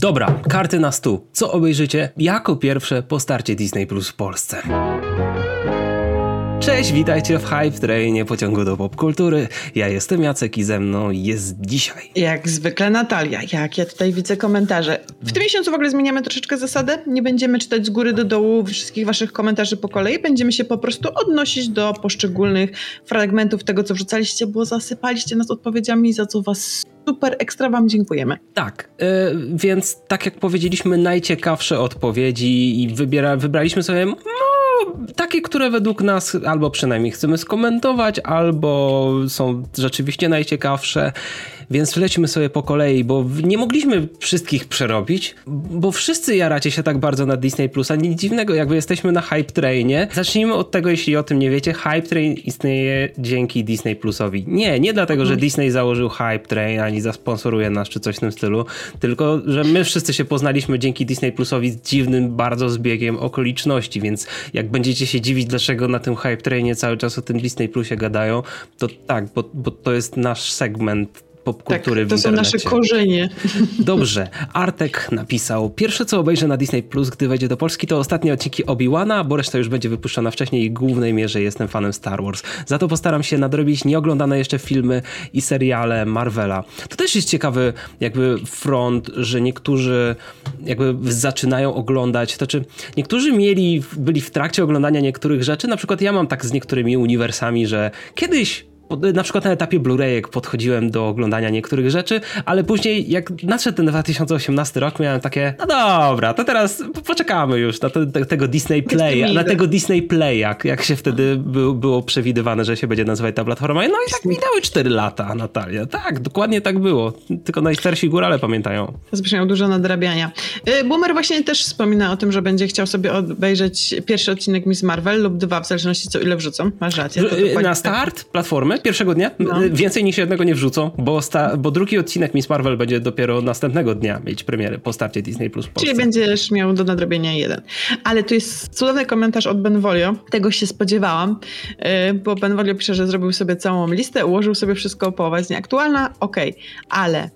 Dobra, karty na stół. Co obejrzycie jako pierwsze po starcie Disney Plus w Polsce? Cześć, witajcie w Hype Trainie pociągu do popkultury. Ja jestem Jacek i ze mną jest dzisiaj. Jak zwykle Natalia, jak ja tutaj widzę komentarze. W tym miesiącu w ogóle zmieniamy troszeczkę zasadę. Nie będziemy czytać z góry do dołu wszystkich waszych komentarzy po kolei. Będziemy się po prostu odnosić do poszczególnych fragmentów tego, co wrzucaliście, bo zasypaliście nas odpowiedziami, za co was super ekstra wam dziękujemy. Tak, yy, więc tak jak powiedzieliśmy, najciekawsze odpowiedzi i wybiera, wybraliśmy sobie no, takie, które według nas albo przynajmniej chcemy skomentować, albo są rzeczywiście najciekawsze. Więc lećmy sobie po kolei, bo nie mogliśmy wszystkich przerobić, bo wszyscy jaracie się tak bardzo na Disney Plus, a nic dziwnego, jakby jesteśmy na Hype Trainie. Zacznijmy od tego, jeśli o tym nie wiecie, Hype Train istnieje dzięki Disney Plusowi. Nie, nie dlatego, że. Disney założył Hype Train, ani zasponsoruje nas, czy coś w tym stylu, tylko, że my wszyscy się poznaliśmy dzięki Disney Plusowi z dziwnym bardzo zbiegiem okoliczności, więc jak będziecie się dziwić, dlaczego na tym Hype Trainie cały czas o tym Disney Plusie gadają, to tak, bo, bo to jest nasz segment popkultury tak, to są nasze korzenie. Dobrze. Artek napisał, pierwsze co obejrzę na Disney Plus, gdy wejdzie do Polski, to ostatnie odcinki Obi-Wana, bo reszta już będzie wypuszczona wcześniej i w głównej mierze jestem fanem Star Wars. Za to postaram się nadrobić nieoglądane jeszcze filmy i seriale Marvela. To też jest ciekawy jakby front, że niektórzy jakby zaczynają oglądać, to znaczy niektórzy mieli, byli w trakcie oglądania niektórych rzeczy, na przykład ja mam tak z niektórymi uniwersami, że kiedyś na przykład na etapie Blu-rayek podchodziłem do oglądania niektórych rzeczy, ale później jak nadszedł ten 2018 rok, miałem takie, no dobra, to teraz poczekamy już na te, te, tego Disney Play, na tego Disney Play, jak, jak się wtedy by, było przewidywane, że się będzie nazywać ta platforma. No i tak minęły 4 lata, Natalia. Tak, dokładnie tak było. Tylko najstarsi górale pamiętają. Miał dużo nadrabiania. Y, Boomer właśnie też wspomina o tym, że będzie chciał sobie obejrzeć pierwszy odcinek Miss Marvel lub dwa, w zależności co ile wrzucą. Masz rację. Y, na start platformy pierwszego dnia. No. Więcej niż jednego nie wrzucą, bo, sta, bo drugi odcinek Miss Marvel będzie dopiero następnego dnia mieć premierę po starcie Disney Plus Czyli będziesz miał do nadrobienia jeden. Ale tu jest cudowny komentarz od Benvolio. Tego się spodziewałam, y, bo Benvolio pisze, że zrobił sobie całą listę, ułożył sobie wszystko połowa jest nieaktualna. Okej, okay. ale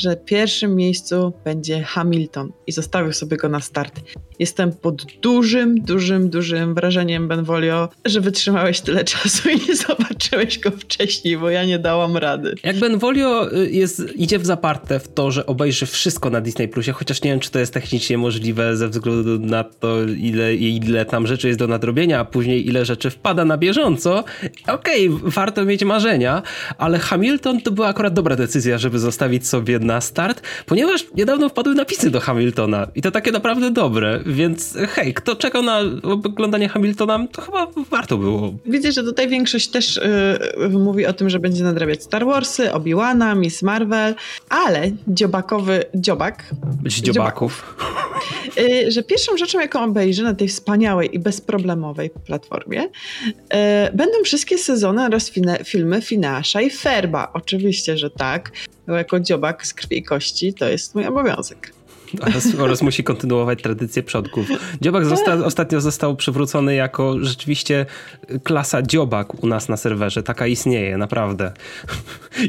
że pierwszym miejscu będzie Hamilton i zostawił sobie go na start. Jestem pod dużym, dużym, dużym wrażeniem, Benvolio, że wytrzymałeś tyle czasu i nie zobaczyłeś go wcześniej, bo ja nie dałam rady. Jak Benvolio y, jest, idzie w zaparte w to, że obejrzy wszystko na Disney Plusie, chociaż nie wiem, czy to jest technicznie możliwe ze względu na to, ile, ile tam rzeczy jest do nadrobienia, a później ile rzeczy wpada na bieżąco. Okej, okay, warto mieć marzenia, ale Hamilton to była akurat dobra decyzja, żeby zostawić sobie na start, ponieważ niedawno wpadły napisy do Hamiltona i to takie naprawdę dobre, więc hej, kto czekał na oglądanie Hamiltona, to chyba warto było. Widzę, że tutaj większość też yy, mówi o tym, że będzie nadrabiać Star Warsy, Obi-Wana, Miss Marvel, ale dziobakowy dziobak. Dziobaków. Yy, że pierwszą rzeczą, jaką obejrzę na tej wspaniałej i bezproblemowej platformie, yy, będą wszystkie sezony oraz filmy Finasza i Ferba. Oczywiście, że tak. Jako dziobak z krwi i kości to jest mój obowiązek. Oraz, oraz, musi kontynuować tradycję przodków. Dziobak zosta, ostatnio został przywrócony jako rzeczywiście klasa dziobak u nas na serwerze. Taka istnieje, naprawdę.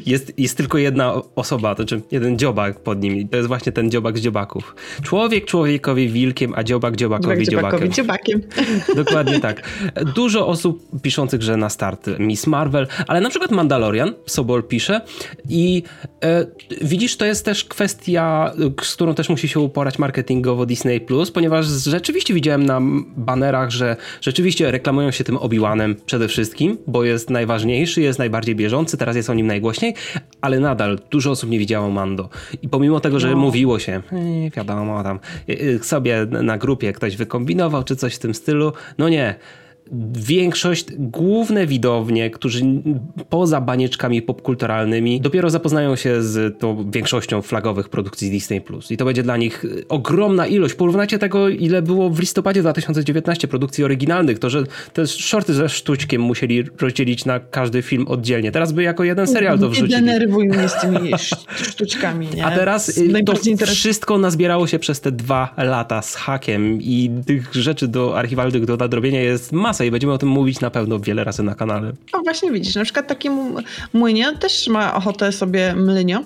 Jest, jest tylko jedna osoba, to znaczy jeden dziobak pod nim. To jest właśnie ten dziobak z dziobaków. Człowiek człowiekowi wilkiem, a dziobak dziobakowi dziobakiem. dziobakiem. Dokładnie tak. Dużo osób piszących, że na start Miss Marvel, ale na przykład Mandalorian, Sobol pisze i e, widzisz, to jest też kwestia, z którą też musi się uporać marketingowo Disney Plus, ponieważ rzeczywiście widziałem na banerach, że rzeczywiście reklamują się tym Obi-Wanem przede wszystkim, bo jest najważniejszy, jest najbardziej bieżący, teraz jest o nim najgłośniej, ale nadal dużo osób nie widziało Mando. I pomimo tego, że no. mówiło się, yy, wiadomo, tam yy, sobie na grupie ktoś wykombinował, czy coś w tym stylu, no nie większość, główne widownie, którzy poza banieczkami popkulturalnymi dopiero zapoznają się z tą większością flagowych produkcji Disney+. I to będzie dla nich ogromna ilość. Porównajcie tego, ile było w listopadzie 2019 produkcji oryginalnych. To, że te shorty ze sztućkiem musieli rozdzielić na każdy film oddzielnie. Teraz by jako jeden serial to wrzucili. Nie denerwuj mnie z tymi sztućkami, nie? A teraz to wszystko nazbierało się przez te dwa lata z hakiem i tych rzeczy do archiwalnych do nadrobienia jest masa i będziemy o tym mówić na pewno wiele razy na kanale. O właśnie widzisz, na przykład taki młynio też ma ochotę sobie mlynio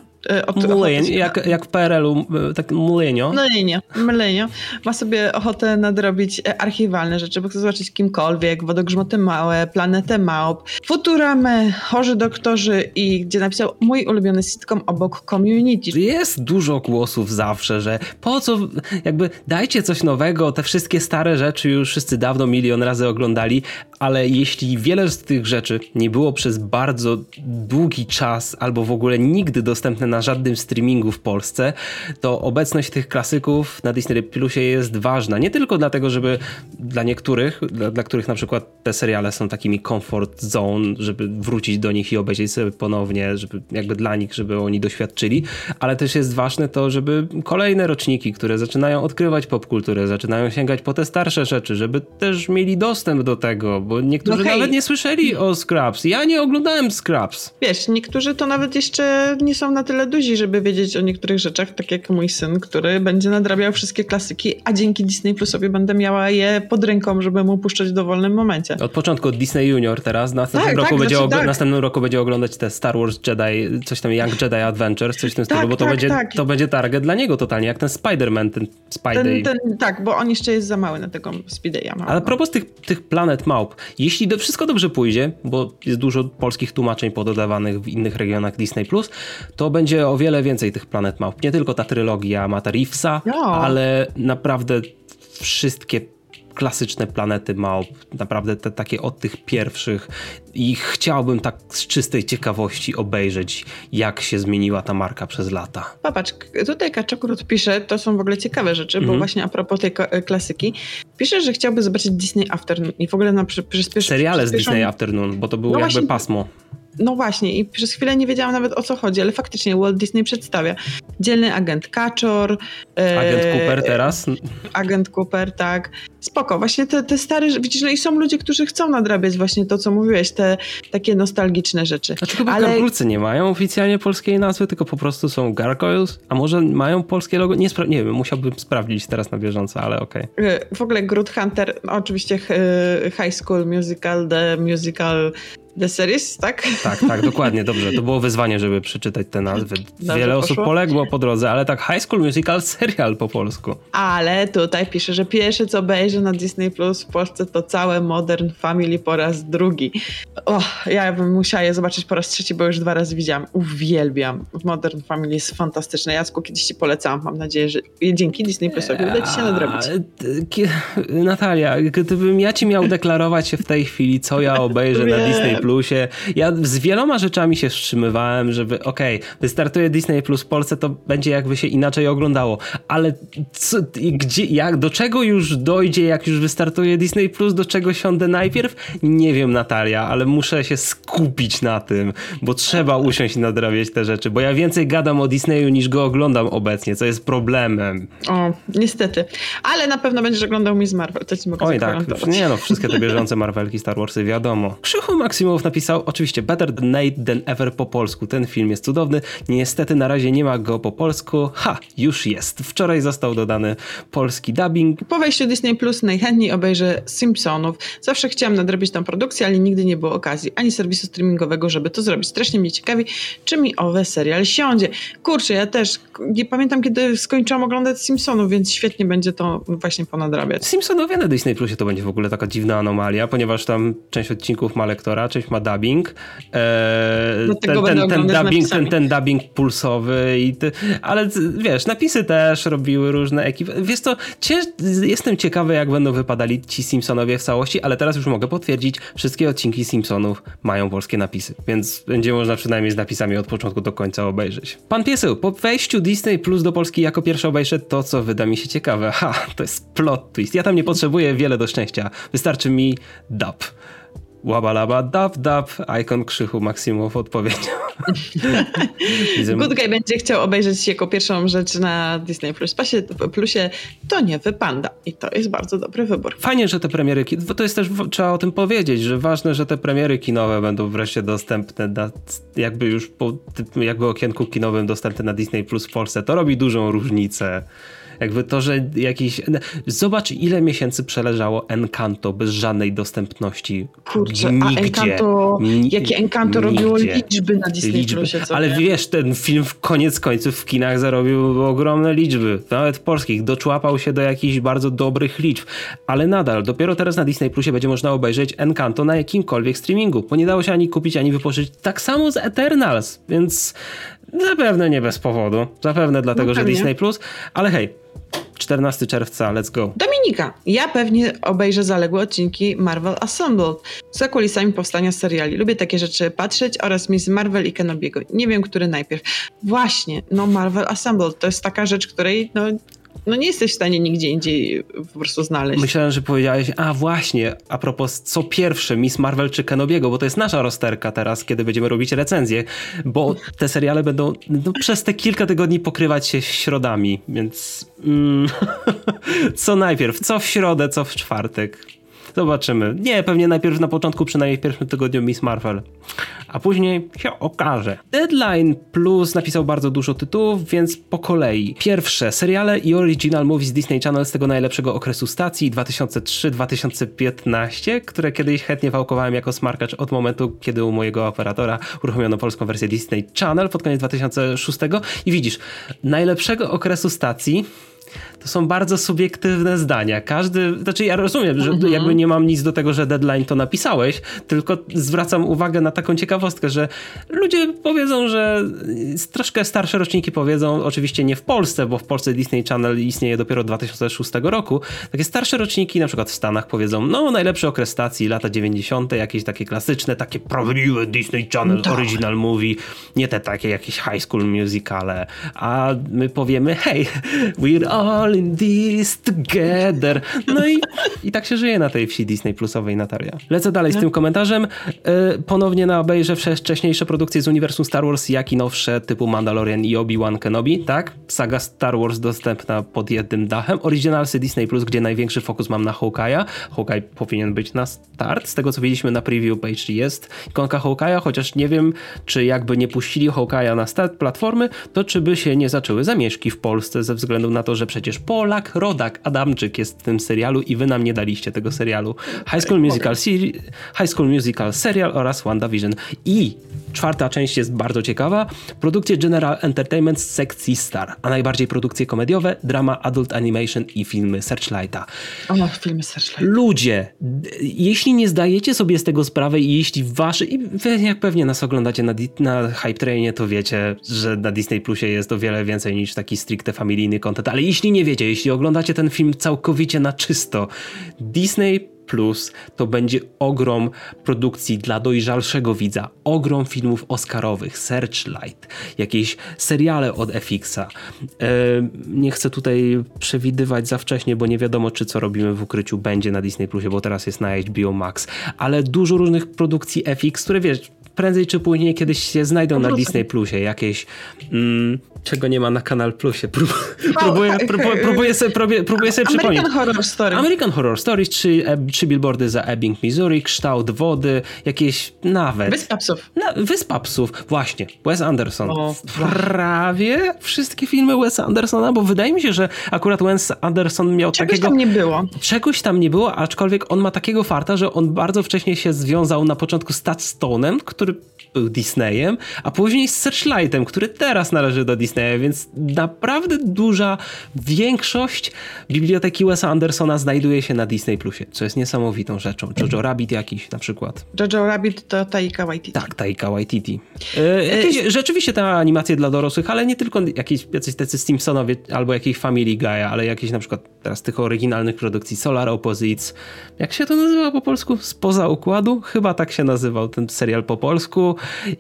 od Mleń, jak, jak w PRL-u, e, tak mlenio. Mlenio, mlenio. Ma sobie ochotę nadrobić e, archiwalne rzeczy, bo chce zobaczyć kimkolwiek, Wodogrzmoty Małe, Planetę Małp, Futuramę, Chorzy Doktorzy i gdzie napisał mój ulubiony sitcom obok Community. Jest dużo głosów zawsze, że po co, jakby dajcie coś nowego, te wszystkie stare rzeczy już wszyscy dawno milion razy oglądali, ale jeśli wiele z tych rzeczy nie było przez bardzo długi czas albo w ogóle nigdy dostępne na żadnym streamingu w Polsce, to obecność tych klasyków na Disney Plusie jest ważna. Nie tylko dlatego, żeby dla niektórych, dla, dla których na przykład te seriale są takimi comfort zone, żeby wrócić do nich i obejrzeć sobie ponownie, żeby jakby dla nich, żeby oni doświadczyli, ale też jest ważne to, żeby kolejne roczniki, które zaczynają odkrywać popkulturę, zaczynają sięgać po te starsze rzeczy, żeby też mieli dostęp do tego, bo niektórzy no nawet nie słyszeli o Scraps. Ja nie oglądałem Scraps. Wiesz, niektórzy to nawet jeszcze nie są na tyle duzi, żeby wiedzieć o niektórych rzeczach, tak jak mój syn, który będzie nadrabiał wszystkie klasyki, a dzięki Disney Plusowi będę miała je pod ręką, żeby mu puszczać w dowolnym momencie. Od początku od Disney Junior teraz, następnym, tak, roku, tak, będzie znaczy, tak. następnym roku będzie oglądać te Star Wars Jedi, coś tam Young Jedi Adventures, coś w tym stylu, tak, bo to, tak, będzie, tak. to będzie target dla niego totalnie, jak ten Spider-Man, ten Spidey. Ten, ten, tak, bo on jeszcze jest za mały na tego Spideya. Ale a propos tych, tych planet małp, jeśli do, wszystko dobrze pójdzie, bo jest dużo polskich tłumaczeń pododawanych w innych regionach Disney+, to będzie o wiele więcej tych planet małp. Nie tylko ta trylogia Mata Reevesa, no. ale naprawdę wszystkie klasyczne planety małp, naprawdę te takie od tych pierwszych i chciałbym tak z czystej ciekawości obejrzeć, jak się zmieniła ta marka przez lata. Popatrz, tutaj Kaczokrut pisze, to są w ogóle ciekawe rzeczy, bo mhm. właśnie a propos tej klasyki, pisze, że chciałby zobaczyć Disney Afternoon i w ogóle na przez Seriale z Disney Afternoon, bo to było no jakby właśnie, pasmo. No właśnie, i przez chwilę nie wiedziałam nawet o co chodzi, ale faktycznie Walt Disney przedstawia dzielny agent Kaczor. Agent e, Cooper teraz? Agent Cooper, tak. Spoko, właśnie te, te stare, widzisz, no i są ludzie, którzy chcą nadrabiać właśnie to, co mówiłeś, te takie nostalgiczne rzeczy. Dlaczego ale... gargulcy nie mają oficjalnie polskiej nazwy, tylko po prostu są Gargoyles? A może mają polskie logo? Nie, nie wiem, musiałbym sprawdzić teraz na bieżąco, ale okej. Okay. W ogóle Groot Hunter, no oczywiście High School Musical, The Musical The Series, tak? Tak, tak, dokładnie, dobrze. To było wyzwanie, żeby przeczytać te nazwy. Dobrze Wiele poszło. osób poległo po drodze, ale tak High School Musical serial po polsku. Ale tutaj pisze, że pierwsze co obejrzę na Disney Plus w Polsce to całe Modern Family po raz drugi. O, ja bym musiała je zobaczyć po raz trzeci, bo już dwa razy widziałam. Uwielbiam. Modern Family jest fantastyczne. Jacku, kiedyś ci polecam. Mam nadzieję, że dzięki Disney Plusowi uda ci się nadrobić. Natalia, gdybym ja ci miał deklarować się w tej chwili, co ja obejrzę na Disney Plusie. Ja z wieloma rzeczami się wstrzymywałem, żeby okej, okay, wystartuje Disney Plus w Polsce, to będzie jakby się inaczej oglądało, ale co, gdzie, jak, do czego już dojdzie, jak już wystartuje Disney Plus, do czego siądę najpierw? Nie wiem Natalia, ale muszę się skupić na tym, bo trzeba usiąść i nadrabiać te rzeczy, bo ja więcej gadam o Disneyu niż go oglądam obecnie, co jest problemem. O, niestety. Ale na pewno będziesz oglądał Miss Marvel, to ci mogę Oj tak, nie no, wszystkie te bieżące Marvelki, Star Warsy, wiadomo. Krzychu Napisał, oczywiście Better Than Nate Than Ever po polsku. Ten film jest cudowny. Niestety na razie nie ma go po polsku. Ha, już jest. Wczoraj został dodany polski dubbing. Po wejściu Disney Plus najchętniej obejrzę Simpsonów. Zawsze chciałam nadrobić tą produkcję, ale nigdy nie było okazji ani serwisu streamingowego, żeby to zrobić. Strasznie mnie ciekawi, czy mi owe serial siądzie. Kurczę, ja też nie pamiętam, kiedy skończyłam oglądać Simpsonów, więc świetnie będzie to właśnie ponadrabiać. Simpsonowie na Disney Plusie to będzie w ogóle taka dziwna anomalia, ponieważ tam część odcinków ma lektora, część ma dubbing. Eee, ten, ten, ten, dubbing ten, ten dubbing pulsowy, i ty, ale wiesz, napisy też robiły różne ekipy. Wiesz to, jestem ciekawy, jak będą wypadali ci Simpsonowie w całości, ale teraz już mogę potwierdzić, wszystkie odcinki Simpsonów mają polskie napisy, więc będzie można przynajmniej z napisami od początku do końca obejrzeć. Pan Pieseł, po wejściu Disney Plus do Polski jako pierwszy obejrzę to, co wyda mi się ciekawe. Ha, to jest plot twist. Ja tam nie potrzebuję wiele do szczęścia. Wystarczy mi dub. Łabalaba, dab, dab, Icon Krzychu Maksymow odpowiedział. Good Guy będzie chciał obejrzeć jako pierwszą rzecz na Disney Plus Plusie, to nie wypanda i to jest bardzo dobry wybór. Fajnie, że te premiery, to jest też, trzeba o tym powiedzieć, że ważne, że te premiery kinowe będą wreszcie dostępne na, jakby już po jakby okienku kinowym dostępne na Disney Plus w Polsce. To robi dużą różnicę Jakby to, że jakiś... Zobacz, ile miesięcy przeleżało Encanto bez żadnej dostępności. Kurczę, a Encanto, jakie Encanto nigdzie. robiło liczby na Disney liczby. Plusie, Ale nie? wiesz, ten film w koniec końców w kinach zarobił ogromne liczby, nawet polskich. Doczłapał się do jakichś bardzo dobrych liczb, ale nadal, dopiero teraz na Disney Plusie będzie można obejrzeć Encanto na jakimkolwiek streamingu, bo nie dało się ani kupić, ani wypożyczyć. Tak samo z Eternals, więc zapewne nie bez powodu. Zapewne dlatego, no, że Disney Plus, ale hej, 14 czerwca, let's go. Dominika, ja pewnie obejrzę zaległe odcinki Marvel Assembled za kulisami powstania seriali. Lubię takie rzeczy patrzeć oraz Miss Marvel i Kenobiego. Nie wiem, który najpierw. Właśnie, no Marvel Assembled to jest taka rzecz, której no, no nie jesteś w stanie nigdzie indziej po prostu znaleźć. Myślałem, że powiedziałeś, a właśnie, a propos, co pierwsze, Miss Marvel czy Kenobiego, bo to jest nasza rozterka teraz, kiedy będziemy robić recenzję, bo te seriale będą no, przez te kilka tygodni pokrywać się środami, więc mm, co najpierw, co w środę, co w czwartek. Zobaczymy. Nie, pewnie najpierw na początku, przynajmniej w pierwszym tygodniu Miss Marvel, a później się okaże. Deadline Plus napisał bardzo dużo tytułów, więc po kolei. Pierwsze, seriale i original movies Disney Channel z tego najlepszego okresu stacji 2003-2015, które kiedyś chętnie wałkowałem jako smarkacz od momentu, kiedy u mojego operatora uruchomiono polską wersję Disney Channel pod koniec 2006 i widzisz, najlepszego okresu stacji to są bardzo subiektywne zdania. Każdy, znaczy ja rozumiem, że mhm. jakby nie mam nic do tego, że deadline to napisałeś, tylko zwracam uwagę na taką ciekawostkę, że ludzie powiedzą, że troszkę starsze roczniki powiedzą, oczywiście nie w Polsce, bo w Polsce Disney Channel istnieje dopiero od 2006 roku. Takie starsze roczniki, na przykład w Stanach powiedzą, no najlepszy okres stacji, lata 90., jakieś takie klasyczne, takie prawdziwe Disney Channel tak. original movie, nie te takie jakieś high school musicale, a my powiemy, hey, we're all in this together. No i, i tak się żyje na tej wsi Disney Plusowej, Natalia. Lecę dalej z tym komentarzem. E, ponownie na obejrzę wcześniejsze produkcje z uniwersum Star Wars, jak i nowsze typu Mandalorian i Obi-Wan Kenobi, tak? Saga Star Wars dostępna pod jednym dachem. Originalsy Disney Plus, gdzie największy fokus mam na Hawkeye'a. Hawkeye powinien być na start. Z tego co widzieliśmy na preview page jest ikonka Hawkeye'a, chociaż nie wiem, czy jakby nie puścili Hawkeye'a na start platformy, to czy by się nie zaczęły zamieszki w Polsce ze względu na to, że przecież Polak, rodak, Adamczyk jest w tym serialu i wy nam nie daliście tego serialu. High School Musical, High School Musical serial oraz WandaVision. I czwarta część jest bardzo ciekawa. Produkcje General Entertainment z sekcji Star, a najbardziej produkcje komediowe, drama, adult animation i filmy Searchlighta. O, filmy Searchlighta. Ludzie, jeśli nie zdajecie sobie z tego sprawy i jeśli wasze, i wy jak pewnie nas oglądacie na, na Hype Trainie, to wiecie, że na Disney Plusie jest o wiele więcej niż taki stricte familijny content, ale jeśli nie wiecie, jeśli oglądacie ten film całkowicie na czysto, Disney Plus to będzie ogrom produkcji dla dojrzalszego widza, ogrom filmów oscarowych, Searchlight, jakieś seriale od FX-a. E, nie chcę tutaj przewidywać za wcześnie, bo nie wiadomo, czy co robimy w ukryciu. Będzie na Disney Plusie, bo teraz jest na HBO Max, ale dużo różnych produkcji FX, które wiesz, prędzej czy później kiedyś się znajdą na Disney Plusie, jakieś mm, czego nie ma na Kanal Plusie. Prób, próbuję, próbuję, próbuję sobie, próbuję, próbuję sobie przypomnieć. American Horror Stories. American Horror Stories, trzy, e, trzy billboardy za Ebbing, Missouri, kształt wody, jakieś nawet... Wyspa Psów. Na, Wyspa Psów, właśnie. Wes Anderson. O, Prawie wszystkie filmy Wes Andersona, bo wydaje mi się, że akurat Wes Anderson miał czegoś takiego... Czegoś tam nie było. Czegoś tam nie było, aczkolwiek on ma takiego farta, że on bardzo wcześnie się związał na początku z Touchstone'em, który sort był Disneyem, a później z Searchlightem, który teraz należy do Disneya, więc naprawdę duża większość biblioteki Wesa Andersona znajduje się na Disney Plusie, co jest niesamowitą rzeczą. Jojo Rabbit jakiś na przykład. Jojo Rabbit to Taika Waititi. Tak, Taika Waititi. E, jakieś, e... Rzeczywiście te animacje dla dorosłych, ale nie tylko jakieś jacyś tacy Simpsonowie albo jakieś Family Guy, ale jakieś na przykład teraz tych oryginalnych produkcji Solar Opposites. Jak się to nazywa po polsku? Spoza układu? Chyba tak się nazywał ten serial po polsku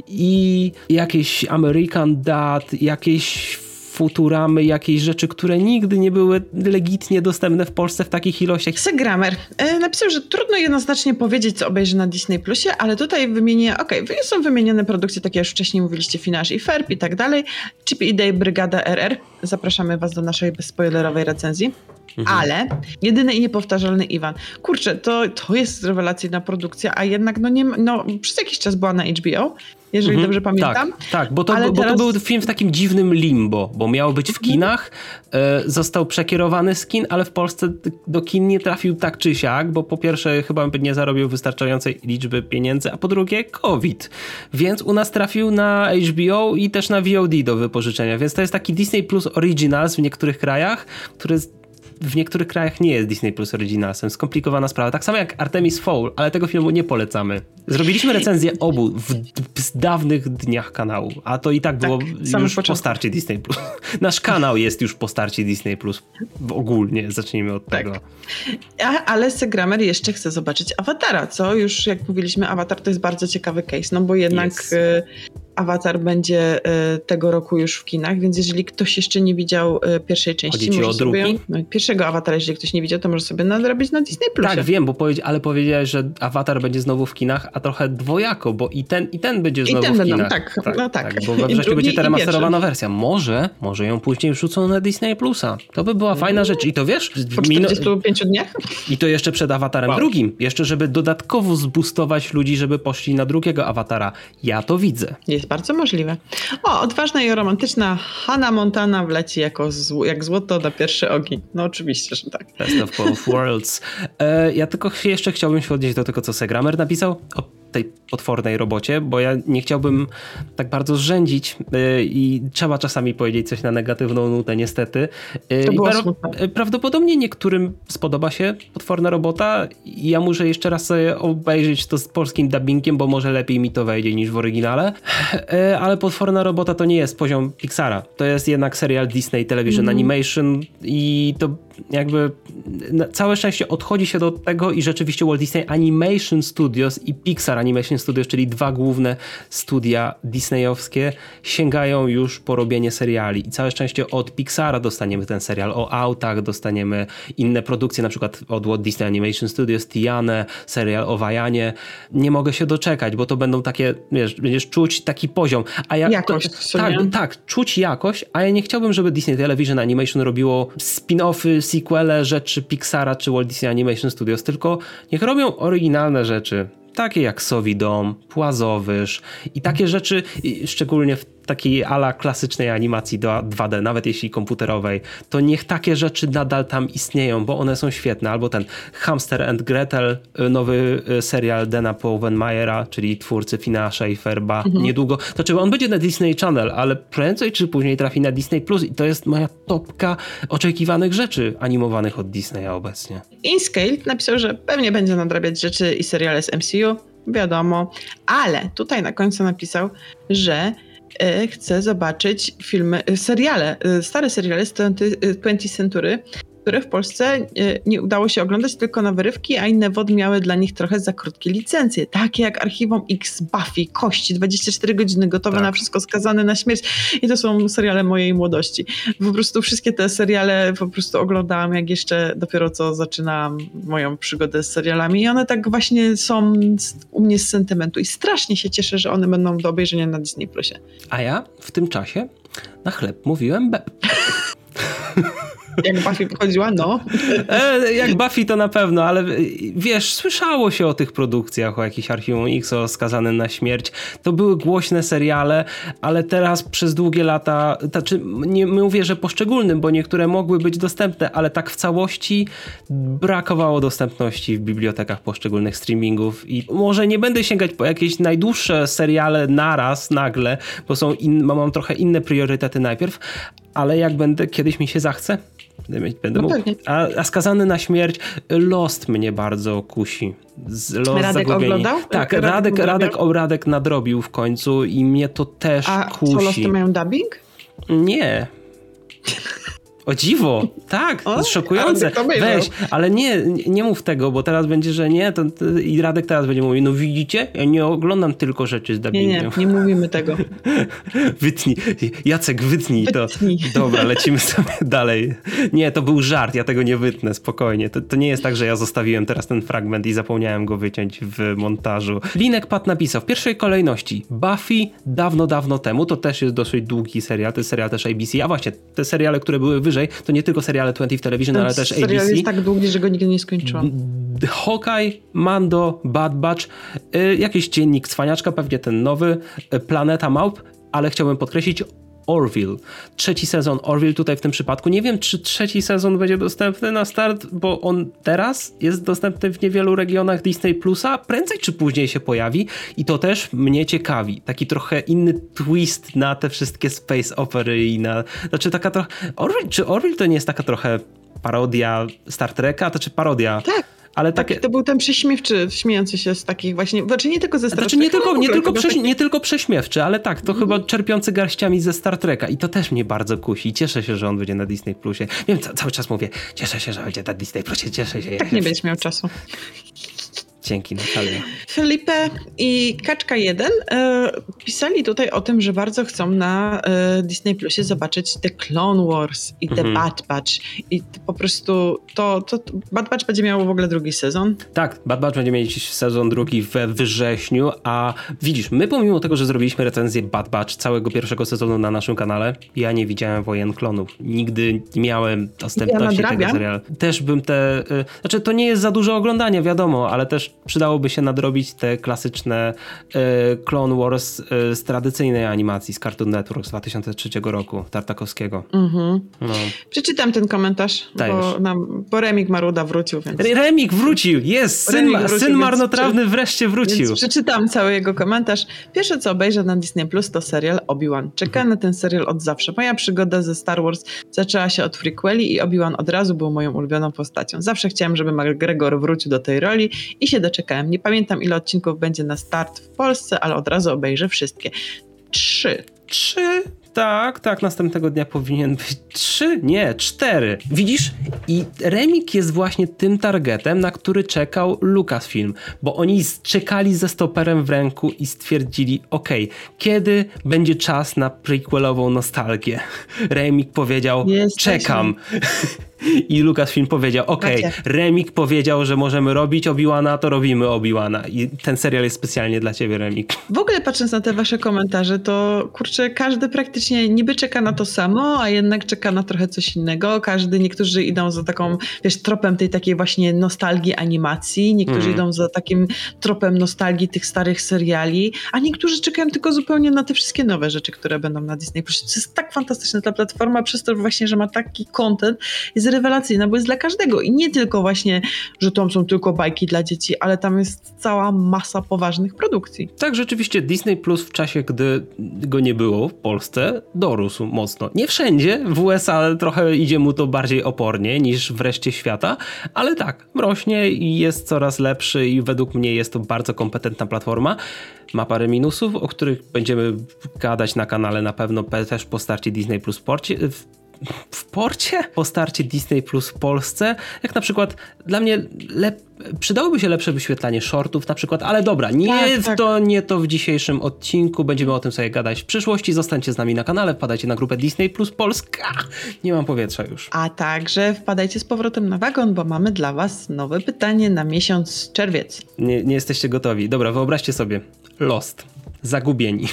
i jakieś American Dad, jakieś Futuramy, jakieś rzeczy, które nigdy nie były legitnie dostępne w Polsce w takich ilościach. Segramer e, napisał, że trudno jednoznacznie powiedzieć, co obejrzy na Disney Plusie, ale tutaj wymienię, okej, okay, są wymienione produkcje, takie jak już wcześniej mówiliście, Finasz i Ferb i tak dalej, Chip i Day Brygada RR. Zapraszamy was do naszej bezspoilerowej recenzji. Mhm. Ale jedyny i niepowtarzalny Iwan. Kurczę, to, to jest rewelacyjna produkcja, a jednak no nie, no, przez jakiś czas była na HBO jeżeli mhm, dobrze pamiętam. Tak, tak bo, to, bo, bo to był film w takim dziwnym limbo, bo miał być w mhm. kinach, e, został przekierowany z kin, ale w Polsce do kin nie trafił tak czy siak, bo po pierwsze chyba nie zarobił wystarczającej liczby pieniędzy, a po drugie COVID. Więc u nas trafił na HBO i też na VOD do wypożyczenia, więc to jest taki Disney Plus Originals w niektórych krajach, który w niektórych krajach nie jest Disney Plus Originalsem. Skomplikowana sprawa. Tak samo jak Artemis Fowl, ale tego filmu nie polecamy. Zrobiliśmy recenzję obu w, w dawnych dniach kanału, a to i tak było tak, już po starcie Disney Plus. Nasz kanał jest już po starcie Disney Plus. Ogólnie, zacznijmy od tak. tego. A, ale Segramer jeszcze chce zobaczyć Awatara, co już jak mówiliśmy, Avatar to jest bardzo ciekawy case, no bo jednak yes. Avatar będzie e, tego roku już w kinach, więc jeżeli ktoś jeszcze nie widział e, pierwszej części, drugi? Sobie, no, pierwszego Avatara, jeżeli ktoś nie widział, to może sobie nadrobić na Disney Plus. Tak, wiem, bo powiedz, ale powiedziałeś, że Avatar będzie znowu w kinach, a trochę dwojako, bo i ten, i ten będzie znowu I ten w kinach. Będą, tak, tak, no tak. tak bo we wrześniu będzie ta remasterowana wersja. Może, może ją później wrzucą na Disney Plusa. To by była fajna rzecz. I to wiesz... Po 45 dniach? I to jeszcze przed Avatarem wow. drugim. Jeszcze, żeby dodatkowo zbustować ludzi, żeby poszli na drugiego Awatara. Ja to widzę. Jest bardzo możliwe. O, odważna i romantyczna Hannah Montana wleci jako zł jak złoto na pierwszy ogień. No oczywiście, że tak. Best of both worlds. E, ja tylko jeszcze chciałbym się odnieść do tego, co Segramer napisał. O tej potwornej robocie, bo ja nie chciałbym tak bardzo zrzędzić yy, i trzeba czasami powiedzieć coś na negatywną nutę, niestety. Było pra prawdopodobnie niektórym spodoba się potworna robota i ja muszę jeszcze raz sobie obejrzeć to z polskim dubbingiem, bo może lepiej mi to wejdzie niż w oryginale, ale potworna robota to nie jest poziom Pixara. To jest jednak serial Disney Television mm. Animation i to jakby całe szczęście odchodzi się do tego i rzeczywiście Walt Disney Animation Studios i Pixar Animation Studios, czyli dwa główne studia disneyowskie, sięgają już po robienie seriali. I całe szczęście od Pixara dostaniemy ten serial o autach, dostaniemy inne produkcje, na przykład od Walt Disney Animation Studios, Tianę, serial o Wajanie. Nie mogę się doczekać, bo to będą takie, wiesz, będziesz czuć taki poziom. A ja, jakość. To, tak, tak, czuć jakość, a ja nie chciałbym, żeby Disney Television Animation robiło spin-offy, sequele rzeczy Pixara czy Walt Disney Animation Studios, tylko niech robią oryginalne rzeczy takie jak Sowi Dom, Płazowyż i takie rzeczy, szczególnie w takiej ala klasycznej animacji do 2D, nawet jeśli komputerowej, to niech takie rzeczy nadal tam istnieją, bo one są świetne. Albo ten Hamster and Gretel, y, nowy y, serial Dana Powenmayera, czyli twórcy Fina Schaeferba, mhm. niedługo. To czy on będzie na Disney Channel, ale prędzej czy później trafi na Disney Plus i to jest moja topka oczekiwanych rzeczy animowanych od Disneya obecnie. InScale napisał, że pewnie będzie nadrabiać rzeczy i seriale z MCU, wiadomo, ale tutaj na końcu napisał, że chcę zobaczyć filmy, e, seriale, e, stare seriale z 20 Century, które w Polsce e, nie udało się oglądać tylko na wyrywki, a inne wody miały dla nich trochę za krótkie licencje. Takie jak Archiwum X, Buffy, Kości, 24 godziny gotowe tak. na wszystko, skazane na śmierć. I to są seriale mojej młodości. Po prostu wszystkie te seriale po prostu oglądałam, jak jeszcze dopiero co zaczynałam moją przygodę z serialami. I one tak właśnie są u mnie z sentymentu. I strasznie się cieszę, że one będą do obejrzenia na Disney Plusie. A ja w tym czasie na chleb mówiłem be. Jak Buffy wychodziła, no. E, jak Buffy to na pewno, ale wiesz, słyszało się o tych produkcjach, o jakichś Archiwum X, o skazanym na śmierć. To były głośne seriale, ale teraz przez długie lata, znaczy nie mówię, że poszczególnym, bo niektóre mogły być dostępne, ale tak w całości brakowało dostępności w bibliotekach poszczególnych streamingów i może nie będę sięgać po jakieś najdłuższe seriale naraz, nagle, bo są in, mam trochę inne priorytety najpierw, ale jak będę, kiedyś mi się zachce, będę no mógł. A, a, skazany na śmierć Lost mnie bardzo kusi. Lost Radek zagubieni. oglądał? Tak, Radek, Radek, Radek nadrobił w końcu i mnie to też a kusi. A co Losty mają dubbing? Nie. O dziwo, tak, o, szokujące. Weź, ale nie, nie mów tego, bo teraz będzie, że nie, to, to, i Radek teraz będzie mówił, no widzicie, ja nie oglądam tylko rzeczy z dubbingiem. Nie, nie, nie mówimy tego. wytnij, Jacek, wytnij, wytnij to. Dobra, lecimy sobie dalej. Nie, to był żart, ja tego nie wytnę, spokojnie. To, to nie jest tak, że ja zostawiłem teraz ten fragment i zapomniałem go wyciąć w montażu. Linek Pat napisał w pierwszej kolejności Buffy dawno, dawno temu, to też jest dosyć długi serial, to jest serial też ABC, a właśnie, te seriale, które były wyżej to nie tylko seriale 20 Television, ale też serial ABC. jest tak długi, że go nigdy nie skończyłam. Hawkeye, Mando, Bad Batch, y, jakiś dziennik cwaniaczka, pewnie ten nowy, y, Planeta Małp, ale chciałbym podkreślić Orville. Trzeci sezon Orville tutaj w tym przypadku. Nie wiem, czy trzeci sezon będzie dostępny na start, bo on teraz jest dostępny w niewielu regionach Disney Plusa. Prędzej czy później się pojawi i to też mnie ciekawi. Taki trochę inny twist na te wszystkie space opery i na... Znaczy taka trochę... Orville, czy Orville to nie jest taka trochę parodia Star Treka? To czy parodia? Tak. Ale to był ten prześmiewczy, śmiejący się z takich właśnie, znaczy nie tylko ze Star Znaczy nie Treka, tylko, nie, tylko prześ, taki- nie tylko prześmiewczy, ale tak, to chyba czerpiący garściami ze Star Treka i to też mnie bardzo kusi. Cieszę się, że on będzie na Disney Plusie. Wiem, ca cały czas mówię, cieszę się, że będzie na Disney Plusie, cieszę się. Tak nie będziesz miał czasu. Dzięki Natalia. Felipe i Kaczka 1 e, pisali tutaj o tym, że bardzo chcą na e, Disney Plusie zobaczyć The Clone Wars i The Mhm. Bad Batch. I po prostu to, to, Bad Batch będzie miało w ogóle drugi sezon. Tak, Bad Batch będzie mieć sezon drugi we wrześniu, a widzisz, my pomimo tego, że zrobiliśmy recenzję Bad Batch całego pierwszego sezonu na naszym kanale, ja nie widziałem Wojen Klonów. Nigdy nie miałem dostępności tego nadrabiam. serialu. Też bym te... Y, znaczy, to nie jest za dużo oglądania, wiadomo, ale też przydałoby się nadrobić te klasyczne y, Clone Wars y, z tradycyjnej animacji z Cartoon Network z 2003 roku, Tartakowskiego. Mhm. No. Przeczytam ten komentarz, Dajesz. bo, nam, bo Remik Maruda wrócił, więc... Re- Remik wrócił! Jest! Syn, Remik wrócił, syn więc marnotrawny wreszcie wrócił. Więc przeczytam cały jego komentarz. Pierwsze co obejrzę na Disney Plus to serial Obi-Wan. Czekałem na ten serial od zawsze. Moja przygoda ze Star Wars zaczęła się od prequeli i Obi-Wan od razu był moją ulubioną postacią. Zawsze chciałem, żeby McGregor wrócił do tej roli i się doczekałem. Nie pamiętam ile odcinków będzie na start w Polsce, ale od razu obejrzę wszystkie. Trzy. Trzy? Tak, tak, następnego dnia powinien być trzy, nie, cztery. Widzisz? I Remik jest właśnie tym targetem, na który czekał Lucasfilm, bo oni czekali ze stoperem w ręku i stwierdzili, okej, kiedy będzie czas na prequelową nostalgię? Remik powiedział, Jesteśmy. czekam. I Lucasfilm powiedział, okej, Macie. Remik powiedział, że możemy robić Obi-Wana, to robimy Obi-Wana. I ten serial jest specjalnie dla ciebie, Remik. W ogóle patrząc na te wasze komentarze, to kurczę, każdy praktycznie niby czeka na to samo, a jednak czeka na trochę coś innego. Każdy, niektórzy idą za taką, wiesz, tropem tej takiej właśnie nostalgii animacji, niektórzy Mhm. idą za takim tropem nostalgii tych starych seriali, a niektórzy czekają tylko zupełnie na te wszystkie nowe rzeczy, które będą na Disney+. To jest tak fantastyczna ta platforma, przez to właśnie, że ma taki content, jest rewelacyjna, bo jest dla każdego i nie tylko właśnie, że tam są tylko bajki dla dzieci, ale tam jest cała masa poważnych produkcji. Tak, rzeczywiście Disney Plus w czasie, gdy go nie było w Polsce, dorósł mocno. Nie wszędzie, w USA trochę idzie mu to bardziej opornie niż w reszcie świata, ale tak, rośnie i jest coraz lepszy i według mnie jest to bardzo kompetentna platforma. Ma parę minusów, o których będziemy gadać na kanale na pewno pe- też po starcie Disney Plus w, w porcie? Po starcie Disney Plus w Polsce, jak na przykład dla mnie lep, przydałoby się lepsze wyświetlanie shortów na przykład, ale dobra, nie Tak, tak. to nie to w dzisiejszym odcinku. Będziemy o tym sobie gadać w przyszłości. Zostańcie z nami na kanale, wpadajcie na grupę Disney Plus Polska. Nie mam powietrza już. A także wpadajcie z powrotem na wagon, bo mamy dla Was nowe pytanie na miesiąc czerwiec. Nie, nie jesteście gotowi. Dobra, wyobraźcie sobie. Lost. Zagubieni.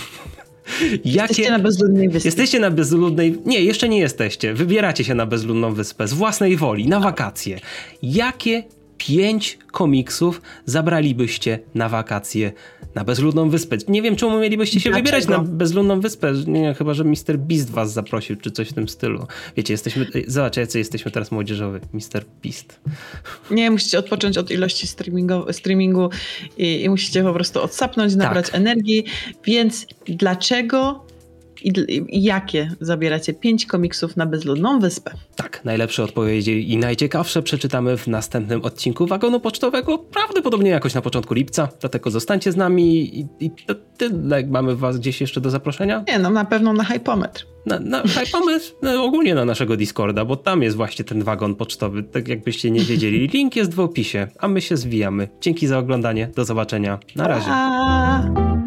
Jesteście na bezludnej wyspie. Jesteście na bezludnej. Nie, jeszcze nie jesteście. Wybieracie się na bezludną wyspę z własnej woli, na wakacje. Jakie pięć komiksów zabralibyście na wakacje na bezludną wyspę? Nie wiem, czemu mielibyście się Dlaczego? wybierać na bezludną wyspę. Nie, chyba, że Mr. Beast was zaprosił, czy coś w tym stylu. Wiecie, jesteśmy. Zobacz, jacy jesteśmy teraz młodzieżowy. Mr. Beast. Nie, musicie odpocząć od ilości streamingu, streamingu i, i musicie po prostu odsapnąć, nabrać energii. Więc dlaczego i, i jakie zabieracie pięć komiksów na bezludną wyspę? Tak, najlepsze odpowiedzi i najciekawsze przeczytamy w następnym odcinku wagonu pocztowego, prawdopodobnie jakoś na początku lipca. Dlatego zostańcie z nami i, i to tyle. Mamy was gdzieś jeszcze do zaproszenia? Nie, no na pewno na hypometr. Na, na pomysł no, ogólnie na naszego Discorda, bo tam jest właśnie ten wagon pocztowy. Tak jakbyście nie wiedzieli. Link jest w opisie, a my się zwijamy. Dzięki za oglądanie. Do zobaczenia. Na razie. A...